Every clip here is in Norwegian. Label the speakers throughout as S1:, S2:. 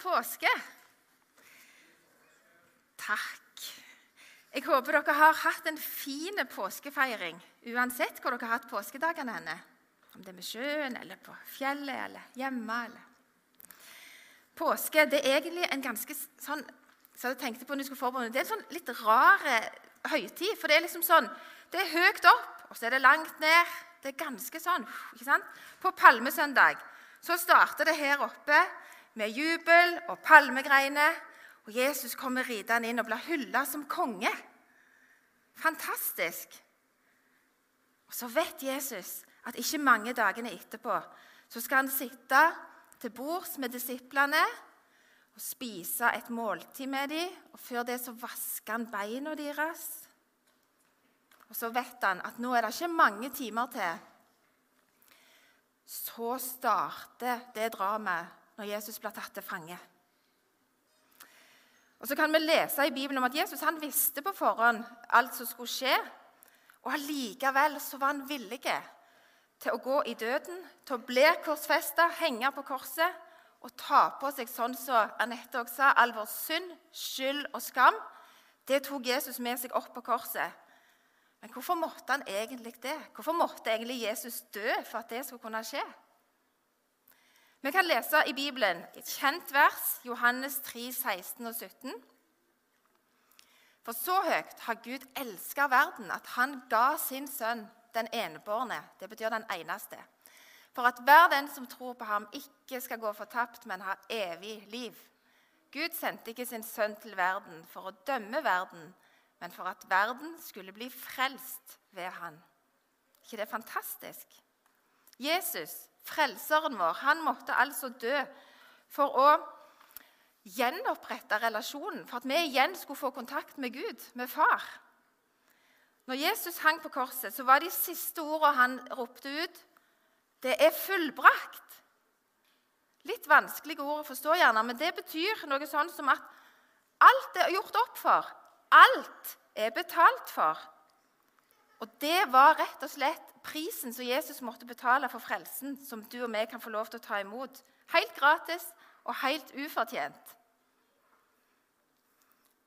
S1: påske! Takk. Jeg håper dere har hatt en fin påskefeiring uansett hvor dere har hatt påskedagene henne. Om det er med sjøen, eller på fjellet, eller hjemme. eller... Påske det er egentlig en ganske sånn så jeg tenkte på når jeg skulle forberede, Det er en sånn litt rar eh, høytid. For det er liksom sånn Det er høyt opp, og så er det langt ned. Det er ganske sånn. ikke sant? På palmesøndag så starter det her oppe med jubel og palmegreiner. Og Jesus kommer ridende inn og blir hylla som konge. Fantastisk. Og så vet Jesus at ikke mange dagene etterpå så skal han sitte til bords med disiplene og spise et måltid med dem. Og før det så vasker han beina deres. Og så vet han at nå er det ikke mange timer til. Så starter det dramaet når Jesus blir tatt til fange. Og Så kan vi lese i Bibelen om at Jesus han visste på forhånd alt som skulle skje. Og allikevel så var han villig til å gå i døden, til å bli korsfesta, henge på korset og ta på seg sånn som Anette også sa, all vår synd, skyld og skam. Det tok Jesus med seg opp på korset. Men hvorfor måtte han egentlig det? Hvorfor måtte egentlig Jesus dø for at det skulle kunne skje? Vi kan lese i Bibelen et kjent vers, Johannes 3, 16 og 17. For så høyt har Gud elska verden at han ga sin sønn, den enebårne, det betyr den eneste, for at hver den som tror på ham, ikke skal gå fortapt, men ha evig liv. Gud sendte ikke sin sønn til verden for å dømme verden, men for at verden skulle bli frelst ved han. ikke det er fantastisk? Jesus, frelseren vår, han måtte altså dø for å gjenopprette relasjonen, for at vi igjen skulle få kontakt med Gud, med far. Når Jesus hang på korset, så var de siste ordene han ropte ut, det er fullbrakt. Litt vanskelige ord å forstå, gjerne, men det betyr noe sånn som at alt er gjort opp for. Alt er betalt for. Og det var rett og slett prisen som Jesus måtte betale for frelsen, som du og vi kan få lov til å ta imot. Helt gratis og helt ufortjent.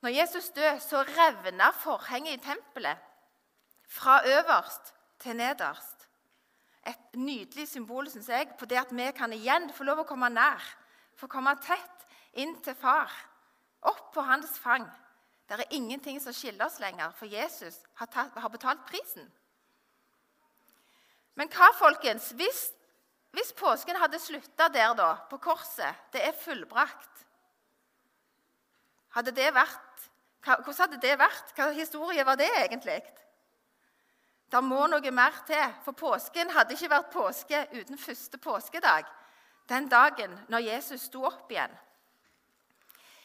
S1: Når Jesus døde, så revna forhenget i tempelet fra øverst til nederst et nydelig symbol synes jeg, på det at vi kan igjen få lov å komme nær. Få komme tett inn til far. Opp på hans fang. Det er ingenting som skiller oss lenger, for Jesus har, tatt, har betalt prisen. Men hva, folkens, hvis, hvis påsken hadde slutta der, da, på korset Det er fullbrakt. Hadde det vært, hvordan hadde det vært? Hva historie var det egentlig? Det må noe mer til, for påsken hadde ikke vært påske uten første påskedag, den dagen når Jesus sto opp igjen.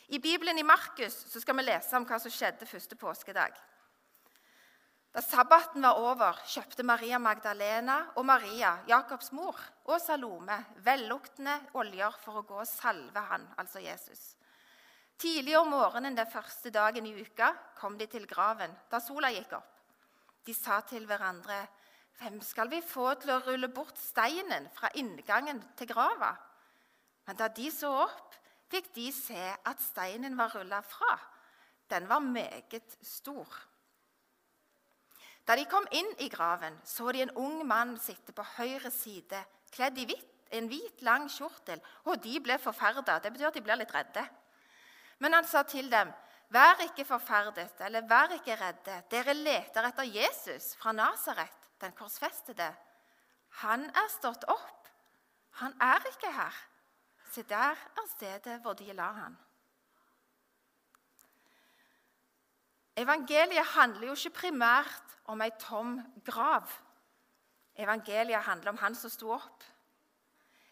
S1: I Bibelen i Markus skal vi lese om hva som skjedde første påskedag. Da sabbaten var over, kjøpte Maria Magdalena og Maria, Jakobs mor, og Salome velluktende oljer for å gå og salve han, altså Jesus. Tidlig om morgenen den første dagen i uka kom de til graven da sola gikk opp. De sa til hverandre, 'Hvem skal vi få til å rulle bort steinen fra inngangen til grava?' Men da de så opp, fikk de se at steinen var rulla fra. Den var meget stor. Da de kom inn i graven, så de en ung mann sitte på høyre side, kledd i hvitt, en hvit, lang kjortel, og de ble forferda. Det betyr at de blir litt redde. Men han sa til dem, Vær ikke forferdet, eller vær ikke redde. Dere leter etter Jesus fra Nasaret, den korsfestede. Han er stått opp. Han er ikke her. Se, der er stedet hvor de la han. Evangeliet handler jo ikke primært om ei tom grav. Evangeliet handler om han som sto opp.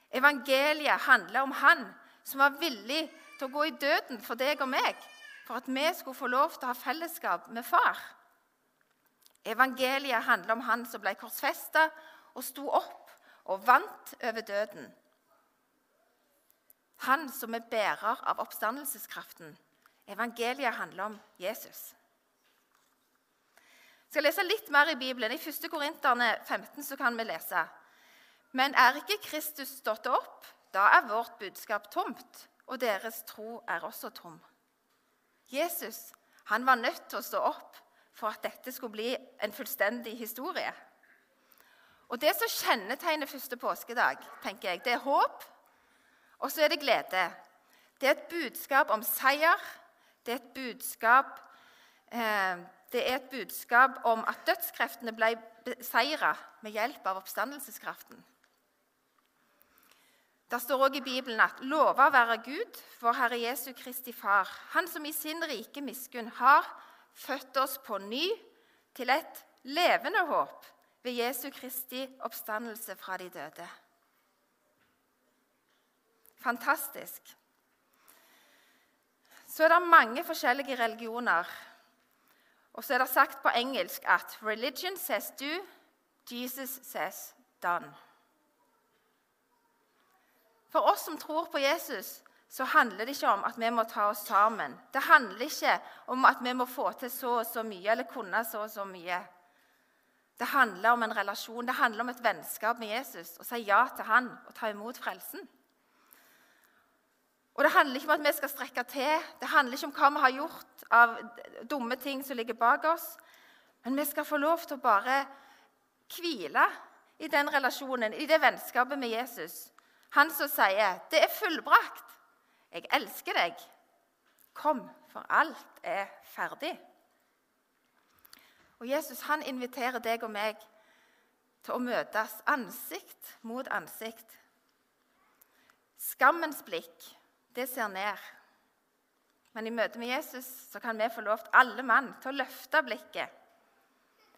S1: Evangeliet handler om han som var villig til å gå i døden for deg og meg for at vi skulle få lov til å ha fellesskap med far. Evangeliet handler om han som ble korsfesta og sto opp og vant over døden. Han som er bærer av oppstandelseskraften. Evangeliet handler om Jesus. Jeg skal lese litt mer i Bibelen. I 1. Korinterne 15 så kan vi lese. Men er ikke Kristus stått opp, da er vårt budskap tomt, og deres tro er også tom. Jesus han var nødt til å stå opp for at dette skulle bli en fullstendig historie. Og Det som kjennetegner første påskedag, tenker jeg, det er håp, og så er det glede. Det er et budskap om seier. Det er et budskap, eh, er et budskap om at dødskreftene ble beseira med hjelp av oppstandelseskraften. Det står også i Bibelen at 'lova være Gud, vår Herre Jesu Kristi Far', Han som i sin rike miskunn har født oss på ny til et levende håp ved Jesu Kristi oppstandelse fra de døde. Fantastisk. Så er det mange forskjellige religioner. Og så er det sagt på engelsk at 'religion says do, Jesus says done'. For oss som tror på Jesus, så handler det ikke om at vi må ta oss sammen. Det handler ikke om at vi må få til så og så mye eller kunne så og så mye. Det handler om en relasjon, det handler om et vennskap med Jesus. Å si ja til han og ta imot frelsen. Og Det handler ikke om at vi skal strekke til, det handler ikke om hva vi har gjort av dumme ting som ligger bak oss. Men vi skal få lov til å bare hvile i den relasjonen, i det vennskapet med Jesus. Han som sier, 'Det er fullbrakt. Jeg elsker deg. Kom, for alt er ferdig.' Og Jesus han inviterer deg og meg til å møtes ansikt mot ansikt. Skammens blikk det ser ned. Men i møte med Jesus så kan vi få lov til alle mann til å løfte blikket.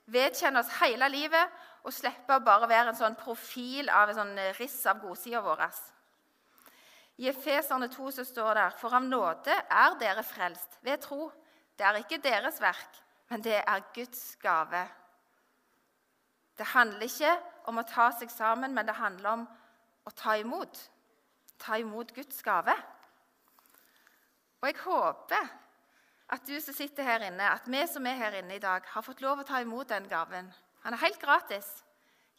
S1: Vedkjenne oss hele livet og slippe å bare være en sånn profil av en sånn riss av godsida vår. I Efeserne 2 så står det For av nåde er dere frelst ved tro. Det er ikke deres verk, men det er Guds gave. Det handler ikke om å ta seg sammen, men det handler om å ta imot. Ta imot Guds gave. Og jeg håper at du som sitter her inne, at vi som er her inne i dag, har fått lov å ta imot den gaven. Han er helt gratis.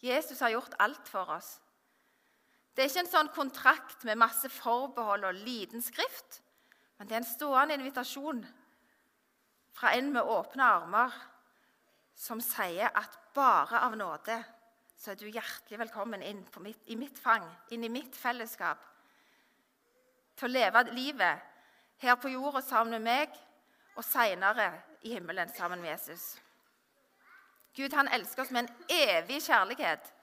S1: Jesus har gjort alt for oss. Det er ikke en sånn kontrakt med masse forbehold og liten skrift, men det er en stående invitasjon fra en med åpne armer som sier at bare av nåde så er du hjertelig velkommen inn mitt, i mitt fang, inn i mitt fellesskap. Til å leve livet her på jorda sammen med meg, og seinere i himmelen sammen med Jesus. Gud han elsker oss med en evig kjærlighet.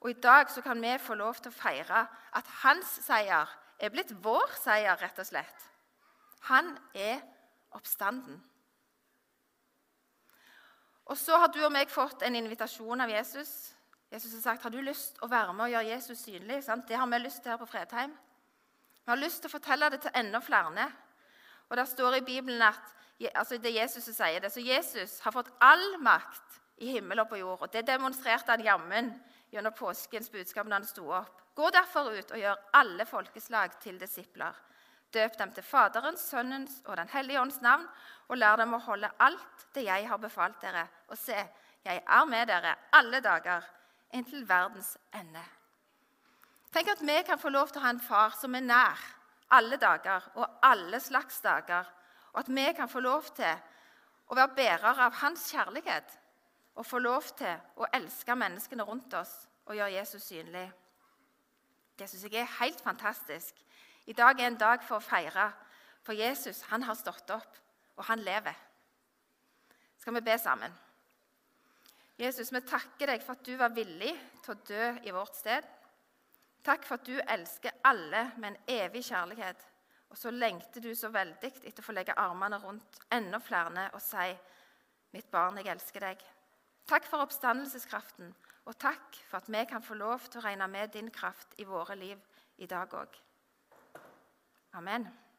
S1: Og i dag så kan vi få lov til å feire at hans seier er blitt vår seier, rett og slett. Han er oppstanden. Og så har du og meg fått en invitasjon av Jesus. Jesus har sagt har du lyst å være med og gjøre Jesus synlig. Sant? Det har vi lyst til her på Fredheim. Vi har lyst til å fortelle det til enda flere. Og Der står i Bibelen at altså det er Jesus som sier det. Så Jesus har fått all makt i himmel og på jord. Og Det demonstrerte han jammen gjennom påskens budskap når han sto opp. Gå derfor ut og gjør alle folkeslag til disipler. Døp dem til Faderens, Sønnens og Den hellige ånds navn, og lær dem å holde alt det jeg har befalt dere. Og se, jeg er med dere alle dager inntil verdens ende. Tenk at vi kan få lov til å ha en far som er nær alle dager og alle slags dager, og at vi kan få lov til å være bærere av hans kjærlighet og få lov til å elske menneskene rundt oss og gjøre Jesus synlig. Det syns jeg er helt fantastisk. I dag er en dag for å feire, for Jesus han har stått opp, og han lever. Skal vi be sammen? Jesus, vi takker deg for at du var villig til å dø i vårt sted. Takk for at du elsker alle med en evig kjærlighet. Og så lengter du så veldig etter å få legge armene rundt enda flere og si, 'Mitt barn, jeg elsker deg.' Takk for oppstandelseskraften, og takk for at vi kan få lov til å regne med din kraft i våre liv i dag òg. Amen.